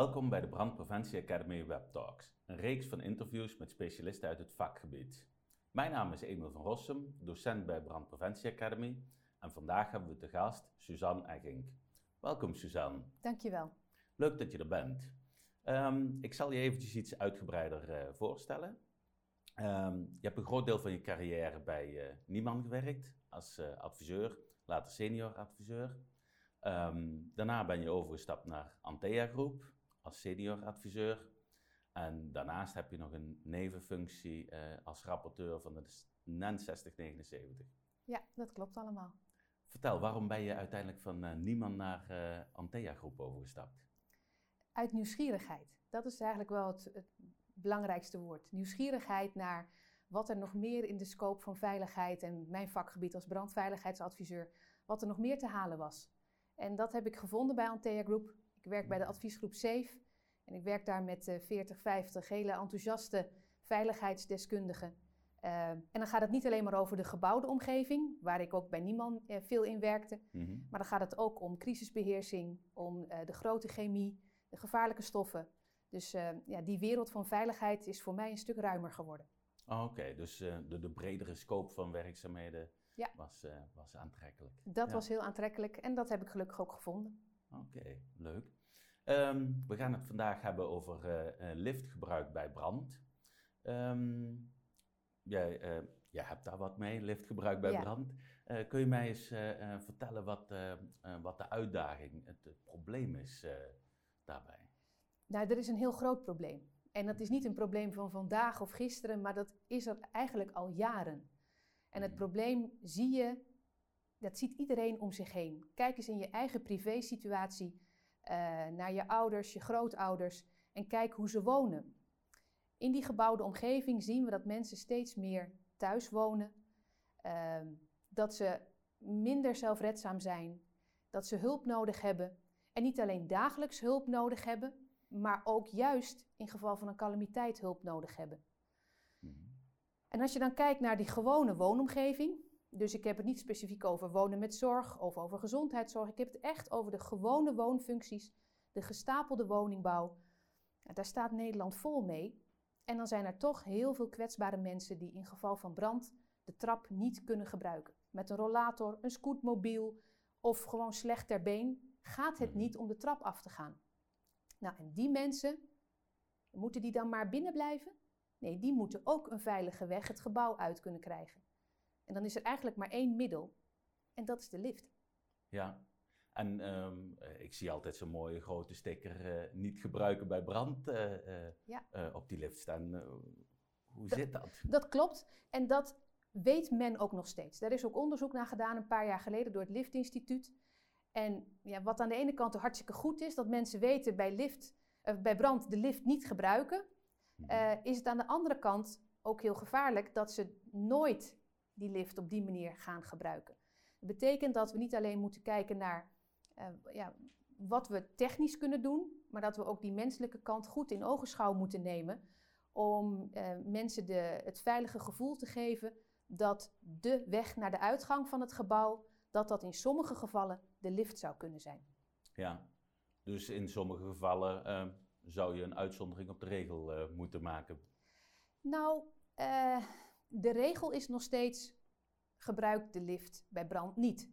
Welkom bij de Brandpreventie Academy Web Talks, een reeks van interviews met specialisten uit het vakgebied. Mijn naam is Emil van Rossum, docent bij Brandpreventie Academy en vandaag hebben we te gast Suzanne Eggink. Welkom Suzanne. Dankjewel. Leuk dat je er bent. Um, ik zal je eventjes iets uitgebreider uh, voorstellen. Um, je hebt een groot deel van je carrière bij uh, Nieman gewerkt als uh, adviseur, later senior adviseur. Um, daarna ben je overgestapt naar Antea Groep als senior adviseur. En daarnaast heb je nog een nevenfunctie uh, als rapporteur van de NEN 6079. Ja, dat klopt allemaal. Vertel, waarom ben je uiteindelijk van uh, Nieman naar uh, Antea Groep overgestapt? Uit nieuwsgierigheid. Dat is eigenlijk wel het, het belangrijkste woord. Nieuwsgierigheid naar wat er nog meer in de scope van veiligheid en mijn vakgebied als brandveiligheidsadviseur, wat er nog meer te halen was. En dat heb ik gevonden bij Antea Group. Ik werk bij de adviesgroep SAFE en ik werk daar met 40, 50 hele enthousiaste veiligheidsdeskundigen. Uh, en dan gaat het niet alleen maar over de gebouwde omgeving, waar ik ook bij niemand uh, veel in werkte, mm-hmm. maar dan gaat het ook om crisisbeheersing, om uh, de grote chemie, de gevaarlijke stoffen. Dus ja, die wereld van veiligheid is voor mij een stuk ruimer geworden. Oh, Oké, okay. dus de, de, bredere scope van werkzaamheden ja. was, was aantrekkelijk. Dat ja. was heel aantrekkelijk en dat heb ik gelukkig ook gevonden. Oké, okay, leuk. Um, we gaan het vandaag hebben over liftgebruik bij brand. Um, Jij, uh, jij hebt daar wat mee, liftgebruik bij ja. brand. Uh, kun je mij eens vertellen wat, wat de uitdaging, het, het probleem is daarbij? Nou, er is een heel groot probleem. En dat is niet een probleem van vandaag of gisteren, maar dat is er eigenlijk al jaren. En het probleem zie je, dat ziet iedereen om zich heen. Kijk eens in je eigen privésituatie naar je ouders, je grootouders en kijk hoe ze wonen. In die gebouwde omgeving zien we dat mensen steeds meer thuis wonen, uh, dat ze minder zelfredzaam zijn, dat ze hulp nodig hebben. En niet alleen dagelijks hulp nodig hebben, maar ook juist in geval van een calamiteit hulp nodig hebben. Mm-hmm. En als je dan kijkt naar die gewone woonomgeving, dus ik heb het niet specifiek over wonen met zorg of over gezondheidszorg, ik heb het echt over de gewone woonfuncties, de gestapelde woningbouw. Daar staat Nederland vol mee. En dan zijn er toch heel veel kwetsbare mensen die in geval van brand de trap niet kunnen gebruiken. Met een rollator, een scootmobiel of gewoon slecht ter been gaat het niet om de trap af te gaan. Nou, en die mensen, moeten die dan maar binnen blijven? Nee, die moeten ook een veilige weg het gebouw uit kunnen krijgen. En dan is er eigenlijk maar één middel en dat is de lift. Ja, en um, ik zie altijd zo'n mooie grote sticker, uh, niet gebruiken bij brand, uh, ja. op die lift staan. hoe dat, zit dat? Dat klopt. En dat weet men ook nog steeds. Daar is ook onderzoek naar gedaan een paar jaar geleden door het Liftinstituut. En ja, wat aan de ene kant hartstikke goed is, dat mensen weten bij, lift, bij brand de lift niet gebruiken, mm-hmm. is het aan de andere kant ook heel gevaarlijk dat ze nooit die lift op die manier gaan gebruiken. Dat betekent dat we niet alleen moeten kijken naar uh, ja, wat we technisch kunnen doen, maar dat we ook die menselijke kant goed in ogenschouw moeten nemen. Om uh, mensen de, het veilige gevoel te geven dat de weg naar de uitgang van het gebouw, dat dat in sommige gevallen de lift zou kunnen zijn. Ja, dus in sommige gevallen uh, zou je een uitzondering op de regel moeten maken. Nou, de regel is nog steeds gebruik de lift bij brand niet.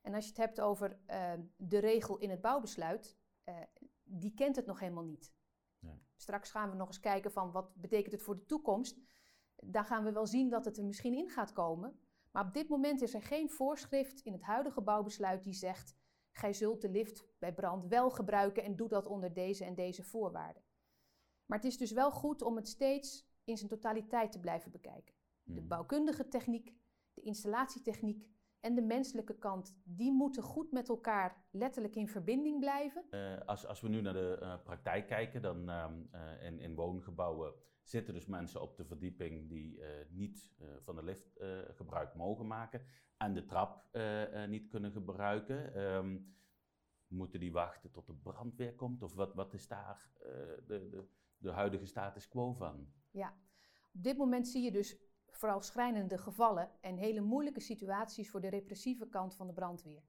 En als je het hebt over uh, de regel in het bouwbesluit, uh, die kent het nog helemaal niet. Nee. Straks gaan we nog eens kijken van wat betekent het voor de toekomst. Dan gaan we wel zien dat het er misschien in gaat komen. Maar op dit moment is er geen voorschrift in het huidige bouwbesluit die zegt... gij zult de lift bij brand wel gebruiken en doe dat onder deze en deze voorwaarden. Maar het is dus wel goed om het steeds in zijn totaliteit te blijven bekijken. De hmm. bouwkundige techniek, de installatietechniek en de menselijke kant, die moeten goed met elkaar letterlijk in verbinding blijven. Uh, als, als we nu naar de uh, praktijk kijken, dan uh, in, in woongebouwen zitten dus mensen op de verdieping die niet van de lift gebruik mogen maken en de trap niet kunnen gebruiken. Um, moeten die wachten tot de brandweer komt? Of wat, wat is daar de, de, de huidige status quo van? Ja, op dit moment zie je dus vooral schrijnende gevallen en hele moeilijke situaties voor de repressieve kant van de brandweer.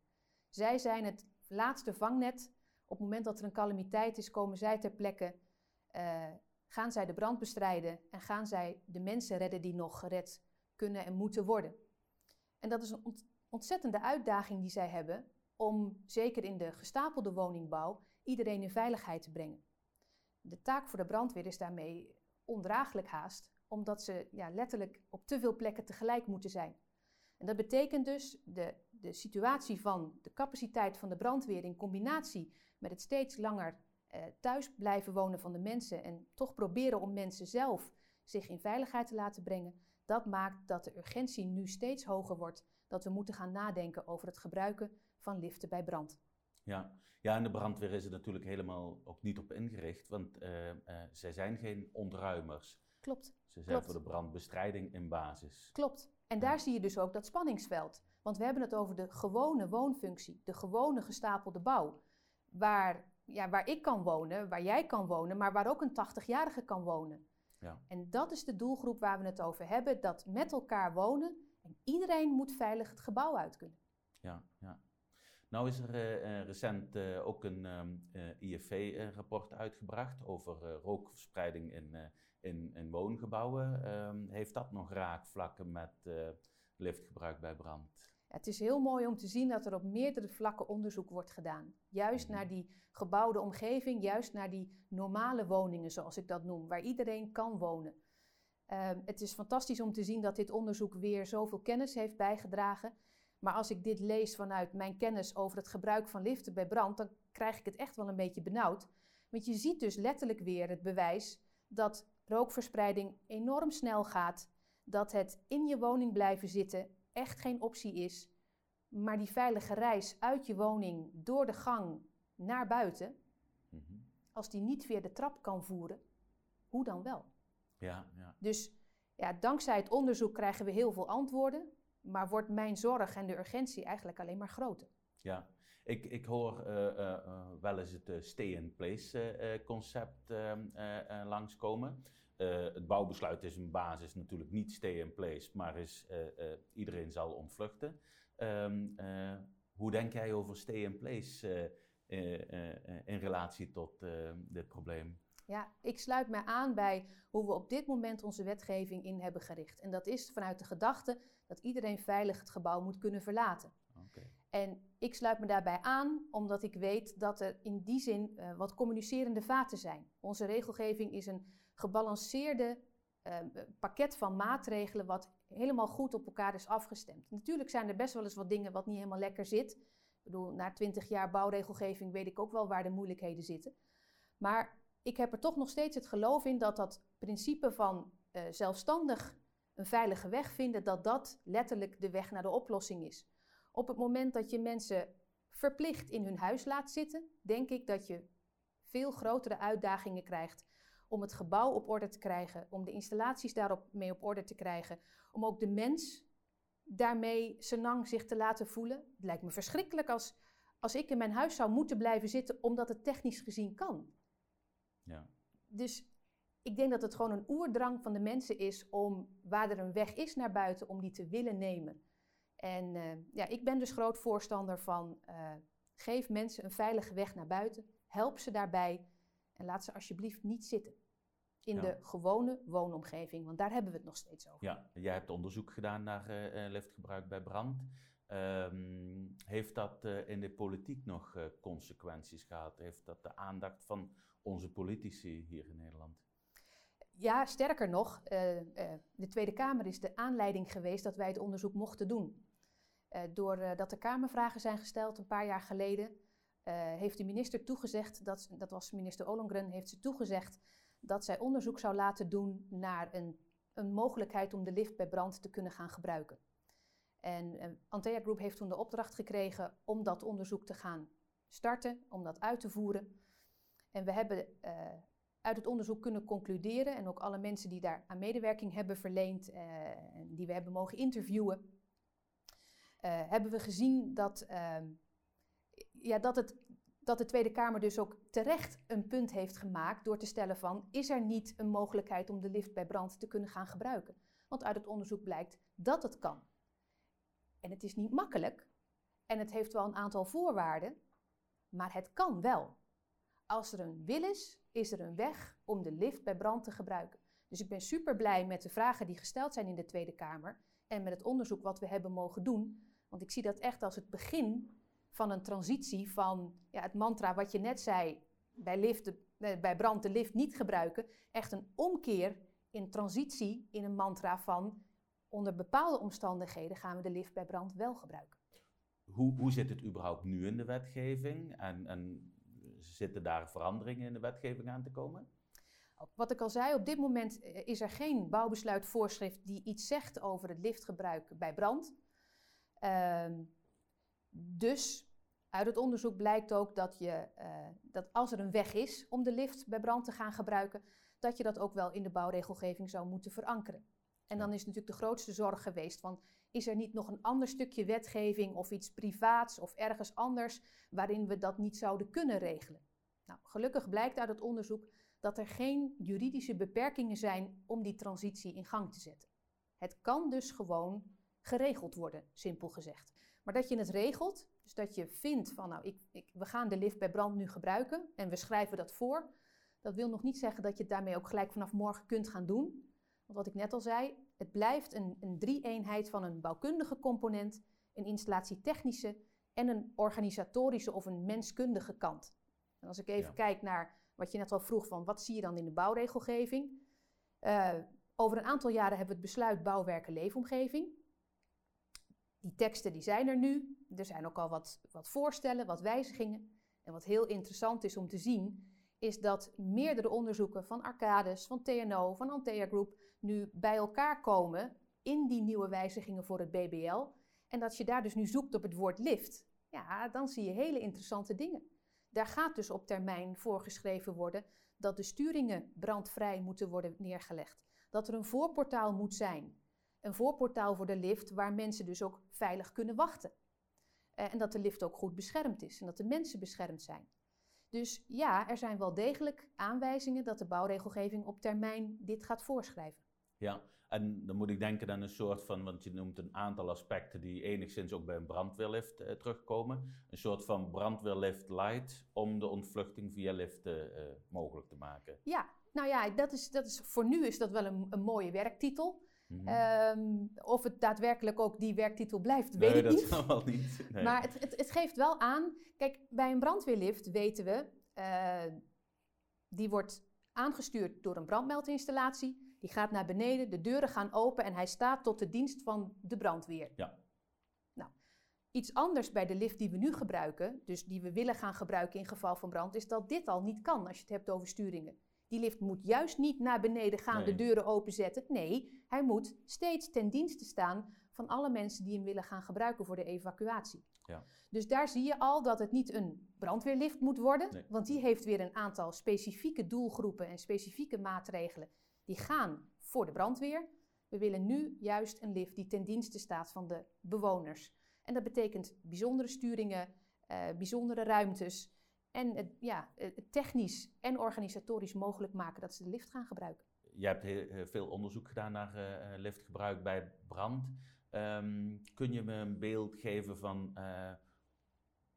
Zij zijn het laatste vangnet Op het moment dat er een calamiteit is, komen zij ter plekke, uh, gaan zij de brand bestrijden en gaan zij de mensen redden die nog gered kunnen en moeten worden. En dat is een ontzettende uitdaging die zij hebben om, zeker in de gestapelde woningbouw, iedereen in veiligheid te brengen. De taak voor de brandweer is daarmee ondraaglijk haast, omdat ze ja, letterlijk op te veel plekken tegelijk moeten zijn. En dat betekent dus de, de situatie van de capaciteit van de brandweer in combinatie met het steeds langer eh, thuis blijven wonen van de mensen en toch proberen om mensen zelf zich in veiligheid te laten brengen, dat maakt dat de urgentie nu steeds hoger wordt, dat we moeten gaan nadenken over het gebruiken van liften bij brand. Ja. ja, en de brandweer is er natuurlijk helemaal ook niet op ingericht, want uh, uh, zij zijn geen ontruimers. Klopt. Ze zijn Klopt. voor de brandbestrijding in basis. Klopt. En daar zie je dus ook dat spanningsveld. Want we hebben het over de gewone woonfunctie, de gewone gestapelde bouw. Waar, ja, waar ik kan wonen, waar jij kan wonen, maar waar ook een 80-jarige kan wonen. Ja. En dat is de doelgroep waar we het over hebben, dat met elkaar wonen en iedereen moet veilig het gebouw uit kunnen. Ja, ja. Nou is er uh, recent uh, ook een um, uh, IFV-rapport uitgebracht over rookverspreiding in, in, in woongebouwen. Um, heeft dat nog raakvlakken met liftgebruik bij brand? Het is heel mooi om te zien dat er op meerdere vlakken onderzoek wordt gedaan. Juist -hmm. naar die gebouwde omgeving, juist naar die normale woningen, zoals ik dat noem, waar iedereen kan wonen. het is fantastisch om te zien dat dit onderzoek weer zoveel kennis heeft bijgedragen. Maar als ik dit lees vanuit mijn kennis over het gebruik van liften bij brand, dan krijg ik het echt wel een beetje benauwd. Want je ziet dus letterlijk weer het bewijs dat rookverspreiding enorm snel gaat, dat het in je woning blijven zitten echt geen optie is, maar die veilige reis uit je woning door de gang naar buiten, mm -hmm. als die niet via de trap kan voeren, hoe dan wel? Ja, ja. Dus ja, dankzij het onderzoek krijgen we heel veel antwoorden maar wordt mijn zorg en de urgentie eigenlijk alleen maar groter. Ja, ik, ik hoor uh, uh, wel eens het stay-in-place concept langskomen. Het bouwbesluit is een basis natuurlijk niet stay-in-place, maar is iedereen zal ontvluchten. Um, hoe denk jij over stay-in-place in relatie tot dit probleem? Ja, ik sluit mij aan bij hoe we op dit moment onze wetgeving in hebben gericht. En dat is vanuit de gedachte dat iedereen veilig het gebouw moet kunnen verlaten. En ik sluit me daarbij aan omdat ik weet dat er in die zin uh, wat communicerende vaten zijn. Onze regelgeving is een gebalanceerde uh, pakket van maatregelen wat helemaal goed op elkaar is afgestemd. Natuurlijk zijn er best wel eens wat dingen wat niet helemaal lekker zit. Ik bedoel, na 20 jaar bouwregelgeving weet ik ook wel waar de moeilijkheden zitten. Maar ik heb er toch nog steeds het geloof in dat dat principe van uh, zelfstandig een veilige weg vinden, dat dat letterlijk de weg naar de oplossing is. Op het moment dat je mensen verplicht in hun huis laat zitten, denk ik dat je veel grotere uitdagingen krijgt om het gebouw op orde te krijgen, om de installaties daarop mee op orde te krijgen, om ook de mens daarmee senang zich te laten voelen. Het lijkt me verschrikkelijk als, als ik in mijn huis zou moeten blijven zitten omdat het technisch gezien kan. Ja. Dus ik denk dat het gewoon een oerdrang van de mensen is om, waar er een weg is naar buiten, om die te willen nemen. En uh, ja, ik ben dus groot voorstander van, uh, geef mensen een veilige weg naar buiten, help ze daarbij en laat ze alsjeblieft niet zitten in Ja. de gewone woonomgeving, want daar hebben we het nog steeds over. Ja, jij hebt onderzoek gedaan naar eh, eh, liftgebruik bij brand. Ehm, heeft dat eh, in de politiek nog eh, consequenties gehad? Heeft dat de aandacht van onze politici hier in Nederland? Ja, sterker nog, eh, eh, de Tweede Kamer is de aanleiding geweest dat wij het onderzoek mochten doen. Eh, doordat er Kamervragen zijn gesteld een paar jaar geleden, eh, heeft de minister toegezegd, dat, dat was minister Ollongren, heeft ze toegezegd dat zij onderzoek zou laten doen naar een, een mogelijkheid om de lift bij brand te kunnen gaan gebruiken. En eh, Antea Group heeft toen de opdracht gekregen om dat onderzoek te gaan starten, om dat uit te voeren. En we hebben eh, uit het onderzoek kunnen concluderen, en ook alle mensen die daar aan medewerking hebben verleend eh, en die we hebben mogen interviewen, eh, hebben we gezien dat, ehm, ja, dat, het, dat de Tweede Kamer dus ook terecht een punt heeft gemaakt door te stellen van, is er niet een mogelijkheid om de lift bij brand te kunnen gaan gebruiken? Want uit het onderzoek blijkt dat het kan. En het is niet makkelijk en het heeft wel een aantal voorwaarden, Maar het kan wel. Als er een wil is, is er een weg om de lift bij brand te gebruiken. Dus ik ben super blij met de vragen die gesteld zijn in de Tweede Kamer en met het onderzoek wat we hebben mogen doen. Want ik zie dat echt als het begin van een transitie van ja, het mantra wat je net zei, bij, lift, eh, bij brand de lift niet gebruiken, echt een omkeer in transitie in een mantra van onder bepaalde omstandigheden gaan we de lift bij brand wel gebruiken. Hoe, hoe zit het überhaupt nu in de wetgeving en, en zitten daar veranderingen in de wetgeving aan te komen? Wat ik al zei, op dit moment eh, is er geen bouwbesluitvoorschrift die iets zegt over het liftgebruik bij brand. Ehm, dus uit het onderzoek blijkt ook dat, je, uh, dat als er een weg is om de lift bij brand te gaan gebruiken, dat je dat ook wel in de bouwregelgeving zou moeten verankeren. En dan is natuurlijk de grootste zorg geweest van, is er niet nog een ander stukje wetgeving of iets privaats of ergens anders waarin we dat niet zouden kunnen regelen? Nou, gelukkig blijkt uit het onderzoek dat er geen juridische beperkingen zijn om die transitie in gang te zetten. Het kan dus gewoon geregeld worden, simpel gezegd. Maar dat je het regelt, dus dat je vindt van nou, ik, ik, we gaan de lift bij brand nu gebruiken en we schrijven dat voor, dat wil nog niet zeggen dat je het daarmee ook gelijk vanaf morgen kunt gaan doen. Want wat ik net al zei, het blijft een, een drie-eenheid van een bouwkundige component, een installatietechnische en een organisatorische of een menskundige kant. En als ik even kijk naar wat je net al vroeg van wat zie je dan in de bouwregelgeving? Uh, over een aantal jaren hebben we het besluit bouwwerken leefomgeving. Die teksten die zijn er nu. Er zijn ook al wat, wat voorstellen, wat wijzigingen. En wat heel interessant is om te zien, is dat meerdere onderzoeken van Arcades, van TNO, van Antea Group nu bij elkaar komen in die nieuwe wijzigingen voor het BBL. En dat je daar dus nu zoekt op het woord lift. Ja, dan zie je hele interessante dingen. Daar gaat dus op termijn voorgeschreven worden dat de sturingen brandvrij moeten worden neergelegd. Dat er een voorportaal moet zijn. Een voorportaal voor de lift waar mensen dus ook veilig kunnen wachten. Eh, en dat de lift ook goed beschermd is en dat de mensen beschermd zijn. Dus ja, er zijn wel degelijk aanwijzingen dat de bouwregelgeving op termijn dit gaat voorschrijven. Ja, en dan moet ik denken aan een soort van, want je noemt een aantal aspecten die enigszins ook bij een brandweerlift eh, terugkomen. Een soort van brandweerlift light om de ontvluchting via liften eh, mogelijk te maken. Ja, nou ja, dat is, dat is, voor nu is dat wel een, een mooie werktitel. Mhm. Ehm, of het daadwerkelijk ook die werktitel blijft, weet ik dat niet. dat wel niet. Nee. Maar het, het, het, geeft wel aan, kijk, bij een brandweerlift weten we, uh, die wordt aangestuurd door een brandmeldinstallatie. Die gaat naar beneden, de deuren gaan open en hij staat tot de dienst van de brandweer. Ja. Nou, iets anders bij de lift die we nu gebruiken, dus die we willen gaan gebruiken in geval van brand, is dat dit al niet kan als je het hebt over sturingen. Die lift moet juist niet naar beneden gaan, de deuren openzetten. Nee, hij moet steeds ten dienste staan van alle mensen die hem willen gaan gebruiken voor de evacuatie. Ja. Dus daar zie je al dat het niet een brandweerlift moet worden, want die heeft weer een aantal specifieke doelgroepen en specifieke maatregelen die gaan voor de brandweer. We willen nu juist een lift die ten dienste staat van de bewoners. En dat betekent bijzondere sturingen, uh, bijzondere ruimtes en het, ja, technisch en organisatorisch mogelijk maken dat ze de lift gaan gebruiken. Je hebt heel, veel onderzoek gedaan naar uh, liftgebruik bij brand. Um, kun je me een beeld geven van uh,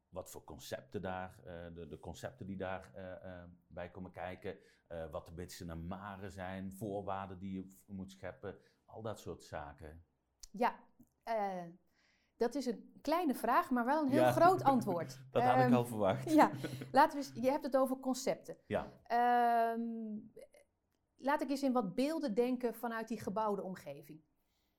wat voor concepten daar, uh, de, de, concepten die daarbij bij komen kijken, wat de bitsen en maren zijn, voorwaarden die je moet scheppen, al dat soort zaken? Ja, dat is een kleine vraag, maar wel een heel ja, groot antwoord. dat had um, ik al verwacht. ja, laten we, je hebt het over concepten. Ja. Um, laat ik eens in wat beelden denken vanuit die gebouwde omgeving.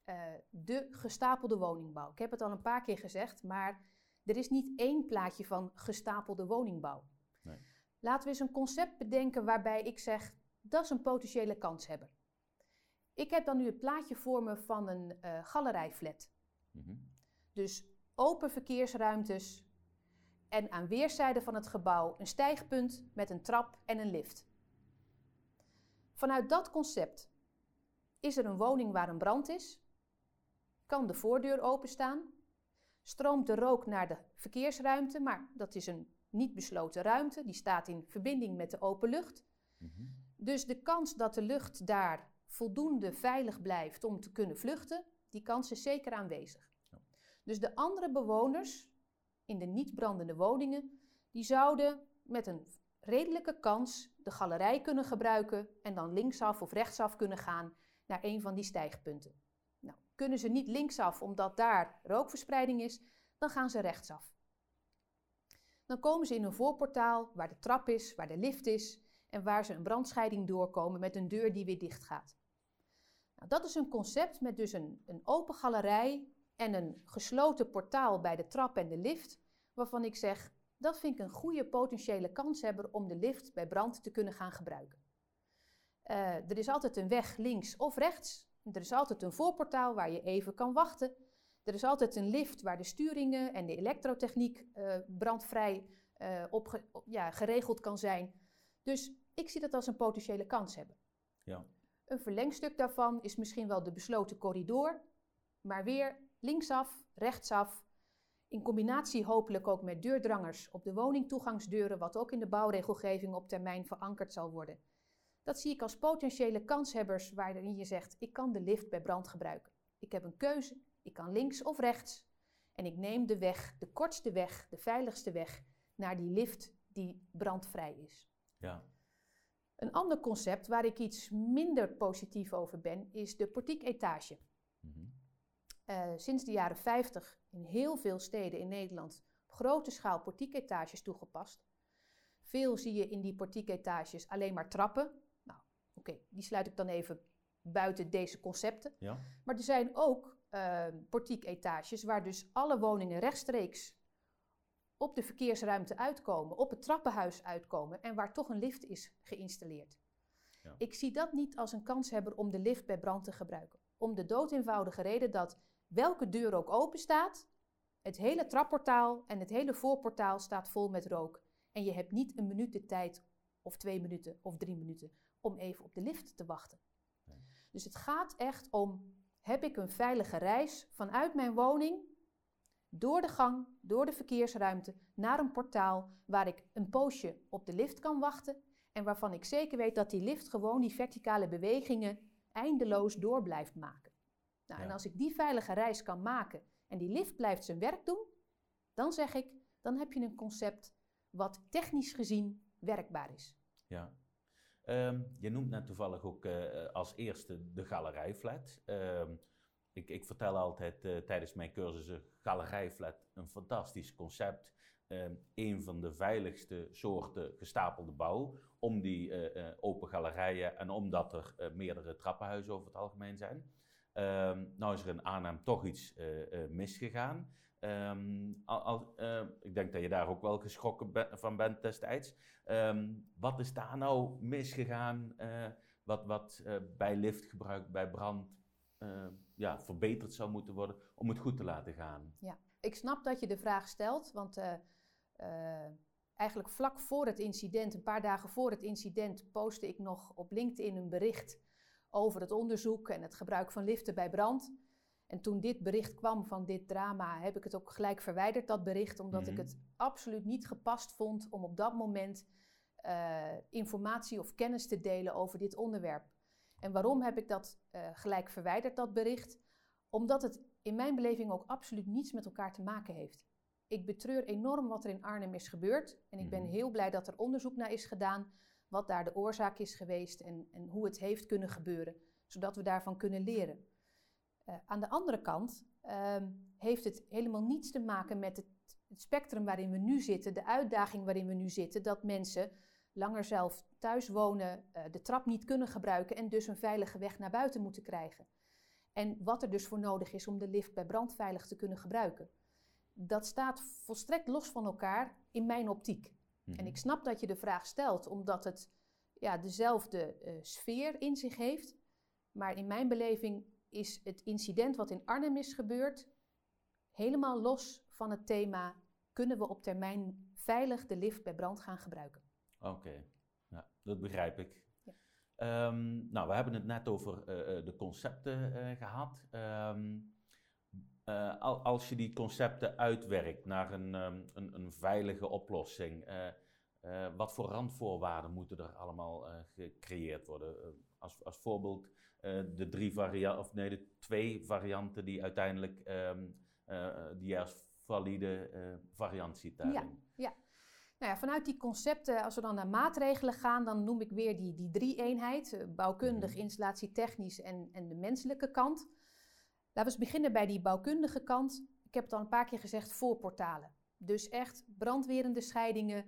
Uh, de gestapelde woningbouw. Ik heb het al een paar keer gezegd, maar er is niet één plaatje van gestapelde woningbouw. Nee. Laten we eens een concept bedenken waarbij ik zeg, dat is een potentiële kanshebber. Ik heb dan nu het plaatje voor me van een uh, galerijflat. Mm -hmm. Dus open verkeersruimtes en aan weerszijden van het gebouw een stijgpunt met een trap en een lift. Vanuit dat concept is er een woning waar een brand is, kan de voordeur openstaan, stroomt de rook naar de verkeersruimte, maar dat is een niet besloten ruimte, die staat in verbinding met de open lucht. Mm -hmm. Dus de kans dat de lucht daar voldoende veilig blijft om te kunnen vluchten, die kans is zeker aanwezig. Dus de andere bewoners in de niet brandende woningen die zouden met een redelijke kans de galerij kunnen gebruiken en dan linksaf of rechtsaf kunnen gaan naar een van die stijgpunten. Nou, kunnen ze niet linksaf omdat daar rookverspreiding is, dan gaan ze rechtsaf. Dan komen ze in een voorportaal waar de trap is, waar de lift is en waar ze een brandscheiding doorkomen met een deur die weer dicht gaat. Nou, dat is een concept met dus een, een open galerij en een gesloten portaal bij de trap en de lift, waarvan ik zeg, dat vind ik een goede potentiële kanshebber om de lift bij brand te kunnen gaan gebruiken. Uh, er is altijd een weg links of rechts. Er is altijd een voorportaal waar je even kan wachten. Er is altijd een lift waar de sturingen en de elektrotechniek uh, brandvrij uh, op, ja, geregeld kan zijn. Dus ik zie dat als een potentiële kans hebben. Ja. Een verlengstuk daarvan is misschien wel de besloten corridor, maar weer linksaf, rechtsaf, in combinatie hopelijk ook met deurdrangers op de woningtoegangsdeuren, wat ook in de bouwregelgeving op termijn verankerd zal worden. Dat zie ik als potentiële kanshebbers waarin je zegt: ik kan de lift bij brand gebruiken. Ik heb een keuze, ik kan links of rechts. En ik neem de weg, de kortste weg, de veiligste weg naar die lift die brandvrij is. Ja. Een ander concept waar ik iets minder positief over ben, is de portieketage. Mm uh, sinds de jaren 50 in heel veel steden in Nederland op grote schaal portieketages toegepast. Veel zie je in die portieketages alleen maar trappen. Nou, oké, die sluit ik dan even buiten deze concepten. Ja. Maar er zijn ook uh, portieketages waar dus alle woningen rechtstreeks op de verkeersruimte uitkomen, op het trappenhuis uitkomen en waar toch een lift is geïnstalleerd. Ja. Ik zie dat niet als een kanshebber om de lift bij brand te gebruiken. Om de doodeenvoudige reden dat welke deur ook open staat, het hele trapportaal en het hele voorportaal staat vol met rook. En je hebt niet een minuut de tijd, of twee minuten, of drie minuten, om even op de lift te wachten. Nee. Dus het gaat echt om, heb ik een veilige reis vanuit mijn woning, door de gang, door de verkeersruimte, naar een portaal waar ik een poosje op de lift kan wachten en waarvan ik zeker weet dat die lift gewoon die verticale bewegingen eindeloos door blijft maken. Nou, En als ik die veilige reis kan maken en die lift blijft zijn werk doen, dan zeg ik, dan heb je een concept wat technisch gezien werkbaar is. Ja. Um, je noemt net toevallig ook uh, als eerste de galerijflat. Um, ik, ik, vertel altijd uh, tijdens mijn cursussen, galerijflat, een fantastisch concept. Um, een van de veiligste soorten gestapelde bouw. Om die uh, open galerijen en omdat er meerdere trappenhuizen over het algemeen zijn. Um, nou is er in Arnhem toch iets uh, uh, misgegaan. Um, al, uh, ik denk dat je daar ook wel geschrokken van bent destijds. Wat is daar nou misgegaan? wat wat bij liftgebruik, bij brand, ja, verbeterd zou moeten worden om het goed te laten gaan? Ja, ik snap dat je de vraag stelt, want eigenlijk vlak voor het incident, een paar dagen voor het incident, postte ik nog op LinkedIn een bericht over het onderzoek en het gebruik van liften bij brand. En toen dit bericht kwam van dit drama, heb ik het ook gelijk verwijderd, dat bericht, omdat ik mhm. het absoluut niet gepast vond om op dat moment uh, informatie of kennis te delen over dit onderwerp. En waarom heb ik dat uh, gelijk verwijderd, dat bericht? Omdat het in mijn beleving ook absoluut niets met elkaar te maken heeft. Ik betreur enorm wat er in Arnhem is gebeurd en ik ben mhm. heel blij dat er onderzoek naar is gedaan wat daar de oorzaak is geweest en, en hoe het heeft kunnen gebeuren, zodat we daarvan kunnen leren. Uh, aan de andere kant uh, heeft het helemaal niets te maken met het, spectrum waarin we nu zitten, de uitdaging waarin we nu zitten, dat mensen langer zelf thuis wonen, uh, de trap niet kunnen gebruiken en dus een veilige weg naar buiten moeten krijgen. En wat er dus voor nodig is om de lift bij brand veilig te kunnen gebruiken. Dat staat volstrekt los van elkaar in mijn optiek. En ik mhm. snap dat je de vraag stelt, omdat het ja, dezelfde uh, sfeer in zich heeft. Maar in mijn beleving is het incident wat in Arnhem is gebeurd helemaal los van het thema: kunnen we op termijn veilig de lift bij brand gaan gebruiken? Oké, ja, dat begrijp ik. Ja. Um, nou, we hebben het net over uh, de concepten uh, gehad. Um, uh, als je die concepten uitwerkt naar een, um, een, een veilige oplossing, uh, uh, wat voor randvoorwaarden moeten er allemaal gecreëerd worden? als, als voorbeeld de drie varianten, of nee, de twee varianten die uiteindelijk um, die als valide variant ziet daarin. Ja, ja. Nou ja, vanuit die concepten, als we dan naar maatregelen gaan, dan noem ik weer die, die drie-eenheid: eh, bouwkundig, Mhm. installatietechnisch en, en de menselijke kant. Laten we beginnen bij die bouwkundige kant. Ik heb het al een paar keer gezegd: voorportalen. Dus echt brandwerende scheidingen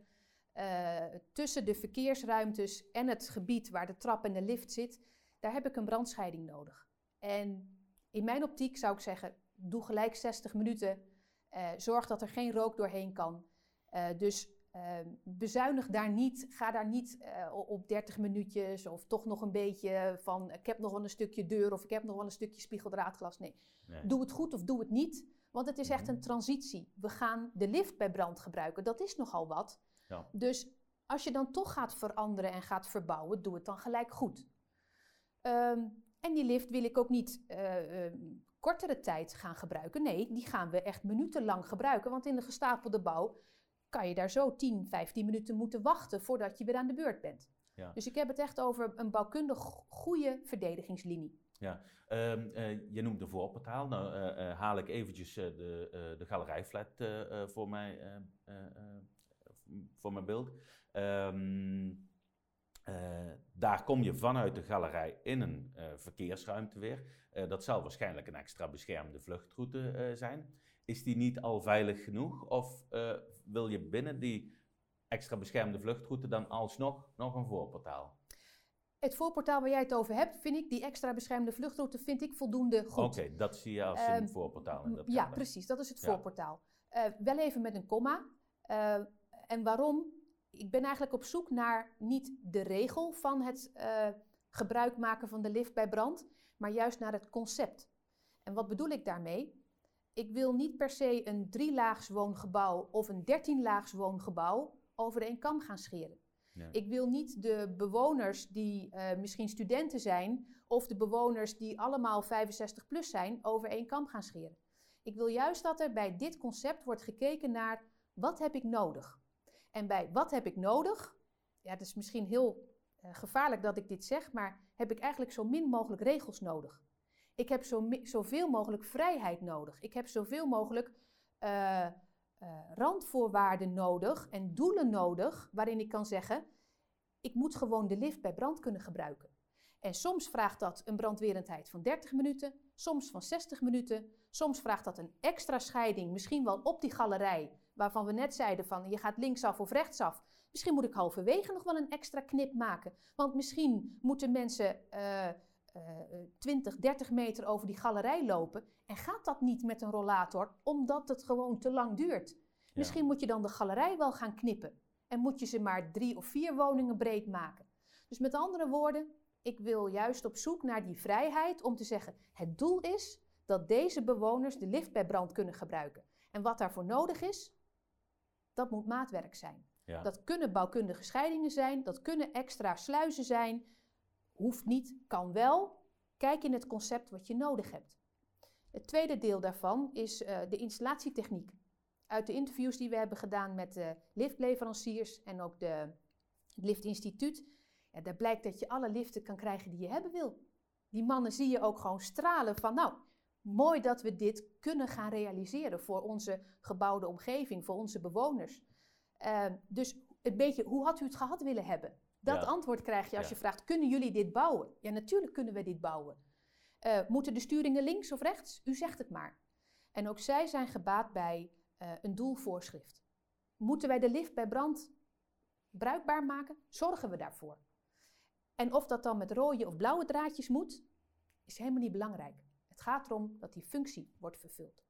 eh, tussen de verkeersruimtes en het gebied waar de trap en de lift zit. Daar heb ik een brandscheiding nodig. En in mijn optiek zou ik zeggen: doe gelijk 60 minuten. Eh, zorg dat er geen rook doorheen kan. Eh, dus eh, bezuinig daar niet, ga daar niet eh, op 30 minuutjes of toch nog een beetje van ik heb nog wel een stukje deur of ik heb nog wel een stukje spiegeldraadglas. Nee, Nee. doe het goed of doe het niet, want het is echt Mhm. een transitie. We gaan de lift bij brand gebruiken, dat is nogal wat. Ja. Dus als je dan toch gaat veranderen en gaat verbouwen, doe het dan gelijk goed. Ehm, en die lift wil ik ook niet eh, eh, kortere tijd gaan gebruiken. Nee, die gaan we echt minutenlang gebruiken. Want in de gestapelde bouw kan je daar zo 10, 15 minuten moeten wachten voordat je weer aan de beurt bent. Ja. Dus ik heb het echt over een bouwkundig goede verdedigingslinie. Ehm, eh, je noemt de voorportaal. Nou eh, eh, haal ik eventjes de, de galerijflat voor, mij, voor mijn beeld. Ehm, eh, daar kom je vanuit de galerij in een verkeersruimte weer. Dat zal waarschijnlijk een extra beschermde vluchtroute zijn. Is die niet al veilig genoeg? Of wil je binnen die extra beschermde vluchtroute dan alsnog nog een voorportaal? Het voorportaal waar jij het over hebt, vind ik, die extra beschermde vluchtroute, vind ik voldoende goed. Oké, dat zie je als Ehm, een voorportaal. In dat ja, kader. precies, dat is het Ja. voorportaal. Eh, wel even met een komma. Eh, en waarom? Ik ben eigenlijk op zoek naar niet de regel van het eh, gebruik maken van de lift bij brand, maar juist naar het concept. En wat bedoel ik daarmee? Ik wil niet per se een drielaags woongebouw of een dertienlaags woongebouw over één kam gaan scheren. Ja. Ik wil niet de bewoners die eh, misschien studenten zijn of de bewoners die allemaal 65 plus zijn over één kam gaan scheren. Ik wil juist dat er bij dit concept wordt gekeken naar wat heb ik nodig. En bij wat heb ik nodig, ja, het is misschien heel eh, gevaarlijk dat ik dit zeg, maar heb ik eigenlijk zo min mogelijk regels nodig. Ik heb zo zoveel mogelijk vrijheid nodig. Ik heb zoveel mogelijk eh, eh, randvoorwaarden nodig en doelen nodig waarin ik kan zeggen, ik moet gewoon de lift bij brand kunnen gebruiken. En soms vraagt dat een brandwerendheid van 30 minuten, soms van 60 minuten, soms vraagt dat een extra scheiding, misschien wel op die galerij, waarvan we net zeiden van je gaat linksaf of rechtsaf. Misschien moet ik halverwege nog wel een extra knip maken, want misschien moeten mensen eh, 20, 30 meter over die galerij lopen en gaat dat niet met een rollator, omdat het gewoon te lang duurt. Misschien moet je dan de galerij wel gaan knippen en moet je ze maar drie of vier woningen breed maken. Dus met andere woorden, ik wil juist op zoek naar die vrijheid om te zeggen: het doel is dat deze bewoners de lift bij brand kunnen gebruiken. En wat daarvoor nodig is, dat moet maatwerk zijn. Ja. Dat kunnen bouwkundige scheidingen zijn, dat kunnen extra sluizen zijn. Hoeft niet, kan wel. Kijk in het concept wat je nodig hebt. Het tweede deel daarvan is eh, de installatietechniek. Uit de interviews die we hebben gedaan met de liftleveranciers en ook de, het Liftinstituut, ja, daar blijkt dat je alle liften kan krijgen die je hebben wil. Die mannen zie je ook gewoon stralen van, nou, mooi dat we dit kunnen gaan realiseren voor onze gebouwde omgeving, voor onze bewoners. Uh, dus een beetje, hoe had u het gehad willen hebben? Dat Ja. antwoord krijg je als Ja. je vraagt, kunnen jullie dit bouwen? Ja, natuurlijk kunnen we dit bouwen. Uh, moeten de sturingen links of rechts? U zegt het maar. En ook zij zijn gebaat bij uh, een doelvoorschrift. Moeten wij de lift bij brand bruikbaar maken? Zorgen we daarvoor. En of dat dan met rode of blauwe draadjes moet, is helemaal niet belangrijk. Het gaat erom dat die functie wordt vervuld.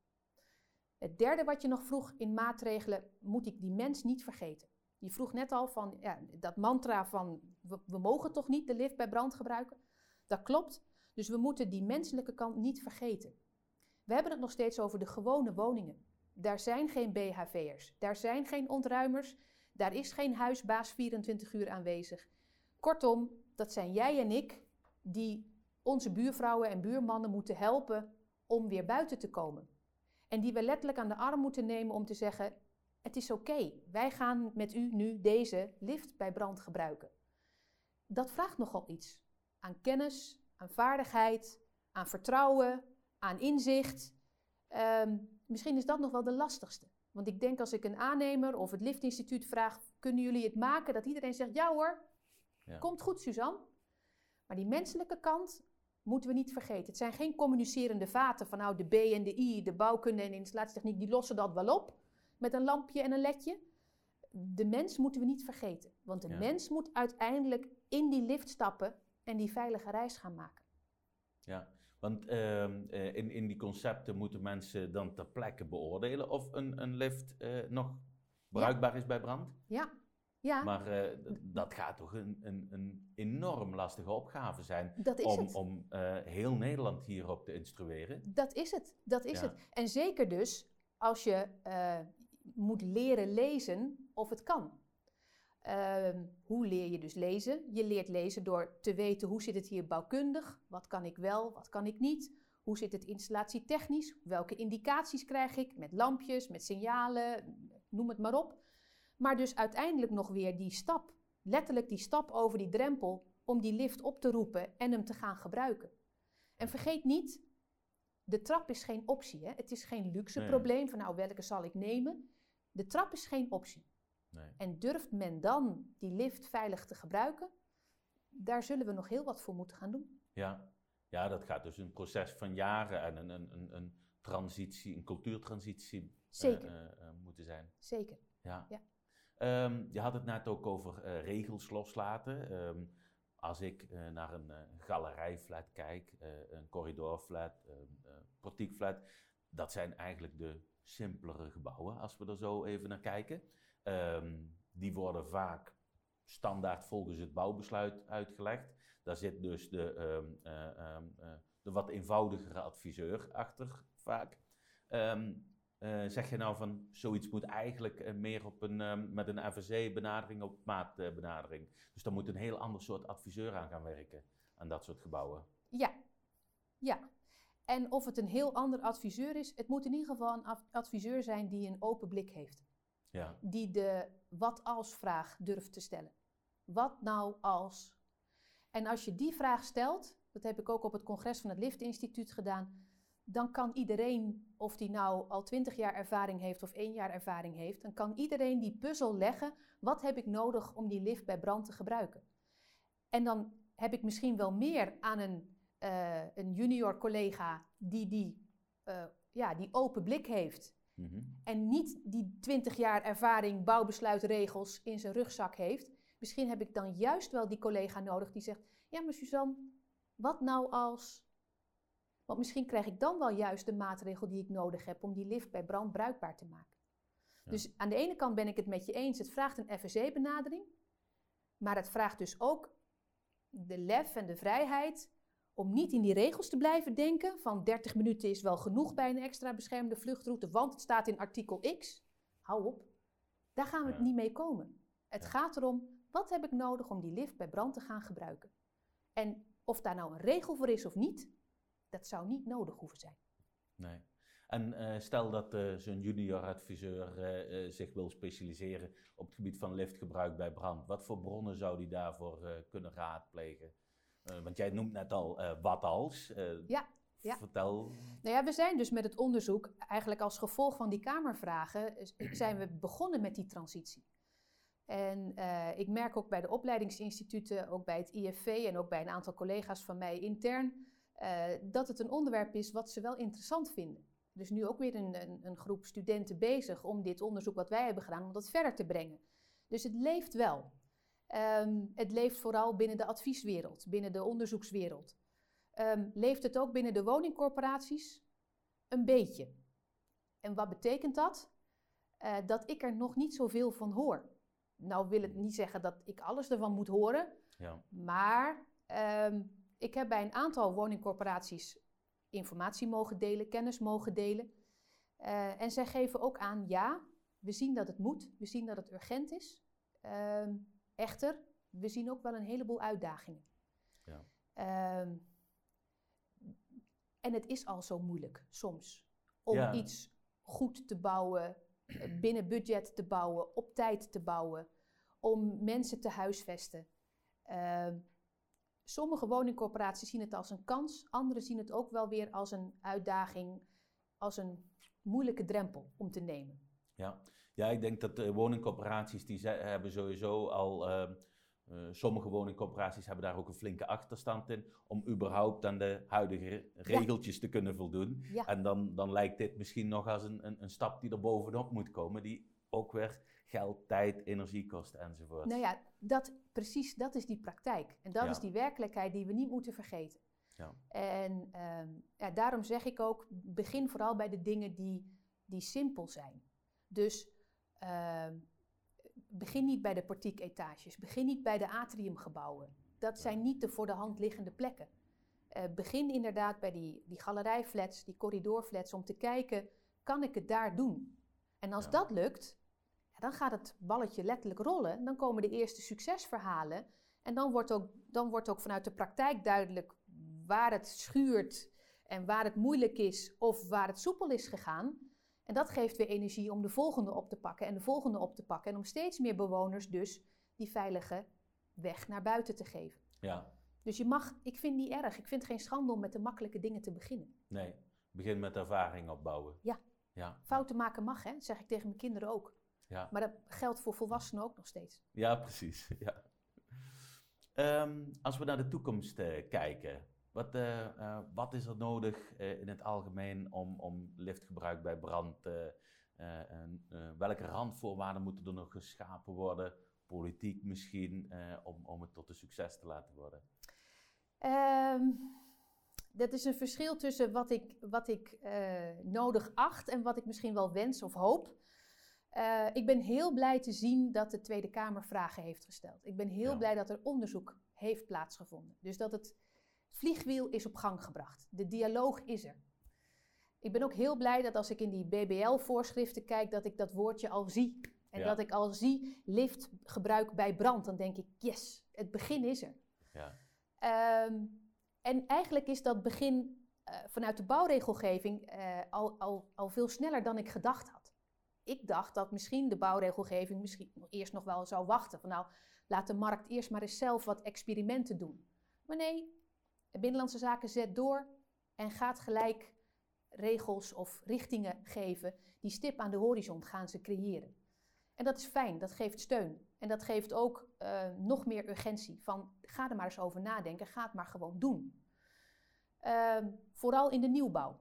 Het derde wat je nog vroeg in maatregelen, moet ik die mens niet vergeten. Je vroeg net al van ja, dat mantra van we, we mogen toch niet de lift bij brand gebruiken. Dat klopt. Dus we moeten die menselijke kant niet vergeten. We hebben het nog steeds over de gewone woningen. Daar zijn geen BHV'ers, daar zijn geen ontruimers, daar is geen huisbaas 24 uur aanwezig. Kortom, dat zijn jij en ik die onze buurvrouwen en buurmannen moeten helpen om weer buiten te komen. En die we letterlijk aan de arm moeten nemen om te zeggen: Het is oké, okay. wij gaan met u nu deze lift bij brand gebruiken. Dat vraagt nogal iets aan kennis, aan vaardigheid, aan vertrouwen, aan inzicht. Um, misschien is dat nog wel de lastigste. Want ik denk als ik een aannemer of het liftinstituut vraag: Kunnen jullie het maken dat iedereen zegt, ja hoor, Ja. komt goed Suzanne. Maar die menselijke kant moeten we niet vergeten. Het zijn geen communicerende vaten van nou de B en de I, de bouwkunde en installatietechniek, die lossen dat wel op met een lampje en een ledje. De mens moeten we niet vergeten. Want de Ja. mens moet uiteindelijk in die lift stappen en die veilige reis gaan maken. Ja, want ehm, eh, in, in die concepten moeten mensen dan ter plekke beoordelen of een, een lift eh, nog bruikbaar is bij brand. Ja, ja Maar eh, dat gaat toch een, een, een enorm lastige opgave zijn dat is om, het. om heel Nederland hierop te instrueren. Dat is het, dat is Ja. het. En zeker dus als je moet leren lezen of het kan. Ehm, hoe leer je dus lezen? Je leert lezen door te weten hoe zit het hier bouwkundig, wat kan ik wel, wat kan ik niet, hoe zit het installatietechnisch, welke indicaties krijg ik met lampjes, met signalen, noem het maar op. Maar dus uiteindelijk nog weer die stap, letterlijk die stap over die drempel om die lift op te roepen en hem te gaan gebruiken. En vergeet niet, de trap is geen optie. Hè? Het is geen luxe Nee. probleem van nou welke zal ik nemen. De trap is geen optie. Nee. En durft men dan die lift veilig te gebruiken? Daar zullen we nog heel wat voor moeten gaan doen. Ja. ja, dat gaat dus een proces van jaren en een, een, een, een transitie, een cultuurtransitie eh, Zeker. eh, eh, moeten zijn. Zeker. Ja. Ja. Ehm, je had het net ook over regels loslaten. Ehm, als ik naar een eh, galerijflat kijk, een corridorflat, een eh, portiekflat, dat zijn eigenlijk de simpelere gebouwen, als we er zo even naar kijken. Ehm, die worden vaak standaard volgens het bouwbesluit uitgelegd. Daar zit dus de, ehm, eh, ehm, eh, de wat eenvoudigere adviseur achter vaak. Eh, zeg je nou van zoiets moet eigenlijk meer op een, met een FSC-benadering op maatbenadering. dus daar moet een heel ander soort adviseur aan gaan werken, aan dat soort gebouwen. Ja. Ja. En of het een heel ander adviseur is, het moet in ieder geval een adviseur zijn die een open blik heeft. Ja, die de wat als vraag durft te stellen. Wat nou als? En als je die vraag stelt, dat heb ik ook op het congres van het Lift Instituut gedaan, dan kan iedereen, of die nou al twintig jaar ervaring heeft of één jaar ervaring heeft, dan kan iedereen die puzzel leggen, wat heb ik nodig om die lift bij brand te gebruiken? En dan heb ik misschien wel meer aan een, eh, een junior collega die die, eh, ja, die open blik heeft Mhm. en niet die 20 jaar ervaring bouwbesluitregels in zijn rugzak heeft. Misschien heb ik dan juist wel die collega nodig die zegt: Ja, maar Suzanne, wat nou als. Want misschien krijg ik dan wel juist de maatregel die ik nodig heb om die lift bij brand bruikbaar te maken. Ja. Dus aan de ene kant ben ik het met je eens, het vraagt een FSC-benadering. Maar het vraagt dus ook de lef en de vrijheid om niet in die regels te blijven denken van 30 minuten is wel genoeg bij een extra beschermde vluchtroute, want het staat in artikel X. Hou op. Daar gaan we Ja. het niet mee komen. Het Ja. gaat erom, wat heb ik nodig om die lift bij brand te gaan gebruiken? En of daar nou een regel voor is of niet, dat zou niet nodig hoeven zijn. Nee. En eh, stel dat eh, zo'n junior adviseur eh, zich wil specialiseren op het gebied van liftgebruik bij brand. Wat voor bronnen zou die daarvoor kunnen raadplegen? Eh, want jij noemt net al eh, wat als. Eh, Ja, ja. Vertel. Nou ja, we zijn dus met het onderzoek, eigenlijk als gevolg van die Kamervragen, zijn we begonnen met die transitie. En ik merk ook bij de opleidingsinstituten, ook bij het IFV en ook bij een aantal collega's van mij intern, dat het een onderwerp is wat ze wel interessant vinden. Dus nu ook weer een, een, een groep studenten bezig om dit onderzoek wat wij hebben gedaan, om dat verder te brengen. Dus het leeft wel. Ehm, het leeft vooral binnen de advieswereld, binnen de onderzoekswereld. Ehm, leeft het ook binnen de woningcorporaties? Een beetje. En wat betekent dat? Eh, dat ik er nog niet zoveel van hoor. Nou wil het niet zeggen dat ik alles ervan moet horen, Ja. maar ehm, ik heb bij een aantal woningcorporaties informatie mogen delen, kennis mogen delen. Eh, en zij geven ook aan, ja, we zien dat het moet, we zien dat het urgent is. Echter, we zien ook wel een heleboel uitdagingen. Ja. Ehm, en het is al zo moeilijk soms om Ja. iets goed te bouwen, binnen budget te bouwen, op tijd te bouwen, om mensen te huisvesten. Ehm, sommige woningcorporaties zien het als een kans, anderen zien het ook wel weer als een uitdaging, als een moeilijke drempel om te nemen. Ja, Ja, ik denk dat de woningcorporaties die ze- hebben sowieso al. eh, sommige woningcorporaties hebben daar ook een flinke achterstand in. Om überhaupt aan de huidige re- regeltjes te kunnen voldoen. Ja. En dan, dan lijkt dit misschien nog als een, een, een stap die er bovenop moet komen. Die ook weer geld, tijd, energie kost enzovoort. Nou ja, dat, precies dat is die praktijk. En dat Ja. is die werkelijkheid die we niet moeten vergeten. Ja. En ehm, ja, daarom zeg ik ook, begin vooral bij de dingen die, die simpel zijn. Dus ehm, begin niet bij de portieketages, begin niet bij de atriumgebouwen. Dat zijn niet de voor de hand liggende plekken. Eh, begin inderdaad bij die, die galerijflats, die corridorflats, om te kijken, kan ik het daar doen? En als Ja. dat lukt, ja, dan gaat het balletje letterlijk rollen. Dan komen de eerste succesverhalen. En dan wordt ook, dan wordt ook vanuit de praktijk duidelijk waar het schuurt en waar het moeilijk is of waar het soepel is gegaan. En dat geeft weer energie om de volgende op te pakken en de volgende op te pakken. En om steeds meer bewoners dus die veilige weg naar buiten te geven. Ja, Dus je mag, ik vind het niet erg, ik vind geen schande om met de makkelijke dingen te beginnen. nee. Begin met ervaring opbouwen. Ja. Ja, Fouten maken mag, hè? dat zeg ik tegen mijn kinderen ook. ja. Maar dat geldt voor volwassenen ook nog steeds. Ja, precies. Ja. Ehm, als we naar de toekomst eh, kijken, wat, eh, eh, wat is er nodig eh, in het algemeen om, om liftgebruik bij brand? en, welke randvoorwaarden moeten er nog geschapen worden? Politiek misschien, om, om het tot een succes te laten worden? Ehm, dat is een verschil tussen wat ik, wat ik nodig acht en wat ik misschien wel wens of hoop. Ik ben heel blij te zien dat de Tweede Kamer vragen heeft gesteld. Ik ben heel Ja. blij dat er onderzoek heeft plaatsgevonden. Dus dat het vliegwiel is op gang gebracht. De dialoog is er. Ik ben ook heel blij dat als ik in die BBL-voorschriften kijk, dat ik dat woordje al zie. En Ja. dat ik al zie liftgebruik bij brand. Dan denk ik, yes, het begin is er. Ja, Ehm, en eigenlijk is dat begin eh, vanuit de bouwregelgeving eh, al, al, al veel sneller dan ik gedacht had. Ik dacht dat misschien de bouwregelgeving misschien nog eerst nog wel zou wachten. Van nou, laat de markt eerst maar eens zelf wat experimenten doen. Maar nee, Binnenlandse Zaken zet door en gaat gelijk regels of richtingen geven. Die stip aan de horizon gaan ze creëren. En dat is fijn, dat geeft steun. En dat geeft ook eh, nog meer urgentie. Van ga er maar eens over nadenken, ga het maar gewoon doen. Ehm, vooral in de nieuwbouw,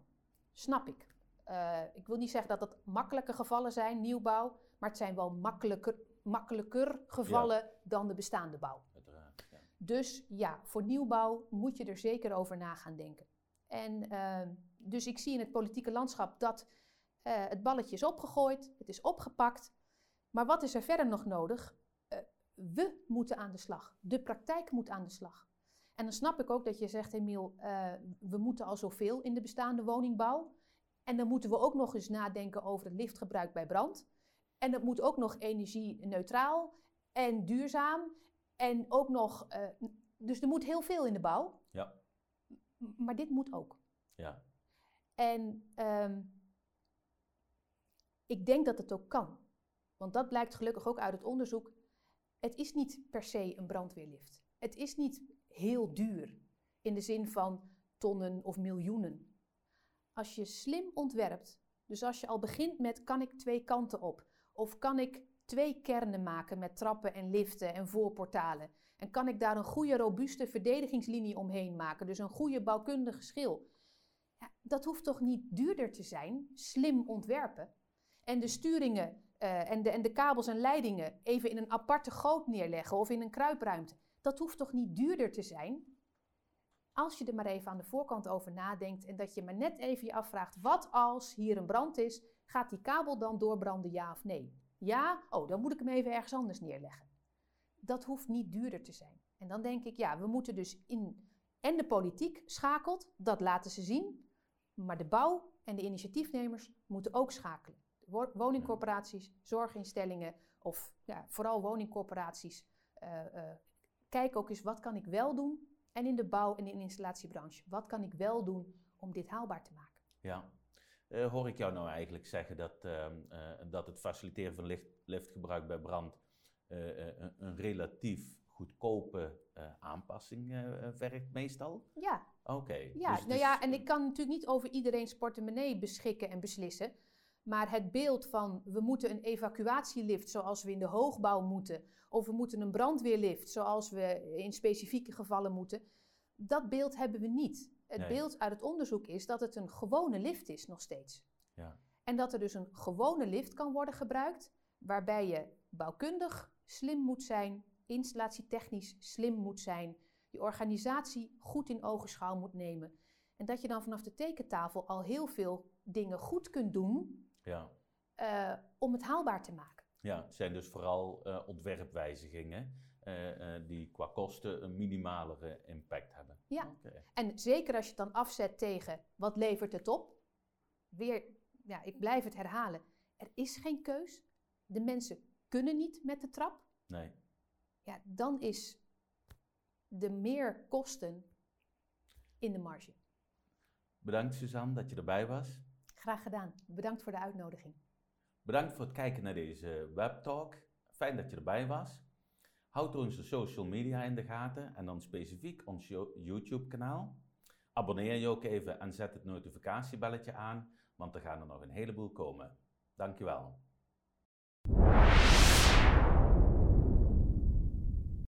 snap ik. Eh, ik wil niet zeggen dat dat makkelijke gevallen zijn, nieuwbouw, maar het zijn wel makkelijker, makkelijker gevallen dan de bestaande bouw. Dus ja, voor nieuwbouw moet je er zeker over na gaan denken. En ehm, dus ik zie in het politieke landschap dat eh, het balletje is opgegooid, het is opgepakt. Maar wat is er verder nog nodig? Eh, we moeten aan de slag. De praktijk moet aan de slag. En dan snap ik ook dat je zegt, Emiel, eh, we moeten al zoveel in de bestaande woningbouw. En dan moeten we ook nog eens nadenken over het liftgebruik bij brand. En dat moet ook nog energie-neutraal en duurzaam. En ook nog, eh, dus er moet heel veel in de bouw. Ja. Maar dit moet ook. Ja. En ehm, ik denk dat het ook kan. Want dat blijkt gelukkig ook uit het onderzoek. Het is niet per se een brandweerlift. Het is niet heel duur in de zin van tonnen of miljoenen. Als je slim ontwerpt, dus als je al begint met kan ik twee kanten op, of kan ik twee kernen maken met trappen en liften en voorportalen, en kan ik daar een goede robuuste verdedigingslinie omheen maken, dus een goede bouwkundige schil. Ja, dat hoeft toch niet duurder te zijn, slim ontwerpen. En de sturingen eh, en, de, en de kabels en leidingen even in een aparte goot neerleggen of in een kruipruimte. Dat hoeft toch niet duurder te zijn? Als je er maar even aan de voorkant over nadenkt en dat je maar net even je afvraagt: wat als hier een brand is, gaat die kabel dan doorbranden, ja of nee? Ja, oh, dan moet ik hem even ergens anders neerleggen. Dat hoeft niet duurder te zijn. En dan denk ik, ja, we moeten dus in. En de politiek schakelt, dat laten ze zien. Maar de bouw en de initiatiefnemers moeten ook schakelen. Wo- Woningcorporaties, zorginstellingen of ja, vooral woningcorporaties. eh, kijk ook eens wat kan ik wel doen. En in de bouw en in de installatiebranche, wat kan ik wel doen om dit haalbaar te maken? Ja. Eh, hoor ik jou nou eigenlijk zeggen dat, ehm, eh, dat het faciliteren van licht, liftgebruik bij brand eh, een, een relatief goedkope aanpassing vergt meestal? Ja, Oké. ja, dus- nou dus- ja, en ik kan natuurlijk niet over iedereen's portemonnee beschikken en beslissen. Maar het beeld van we moeten een evacuatielift zoals we in de hoogbouw moeten, of we moeten een brandweerlift zoals we in specifieke gevallen moeten, dat beeld hebben we niet. Het Nee. beeld uit het onderzoek is dat het een gewone lift is nog steeds. Ja. En dat er dus een gewone lift kan worden gebruikt, waarbij je bouwkundig slim moet zijn, installatietechnisch slim moet zijn, je organisatie goed in ogenschouw moet nemen. En dat je dan vanaf de tekentafel al heel veel dingen goed kunt doen Ja. eh, om het haalbaar te maken. Ja, het zijn dus vooral eh, ontwerpwijzigingen eh, eh, die qua kosten een minimalere impact hebben. Ja. Oké. En zeker als je het dan afzet tegen wat levert het op. Weer, ja, ik blijf het herhalen. Er is geen keus. De mensen kunnen niet met de trap. Nee. Ja, dan is de meerkosten in de marge. Bedankt Suzanne dat je erbij was. Graag gedaan. Bedankt voor de uitnodiging. Bedankt voor het kijken naar deze webtalk. Fijn dat je erbij was. Houd onze social media in de gaten en dan specifiek ons YouTube-kanaal. Abonneer je ook even en zet het notificatiebelletje aan, want er gaan er nog een heleboel komen. Dankjewel.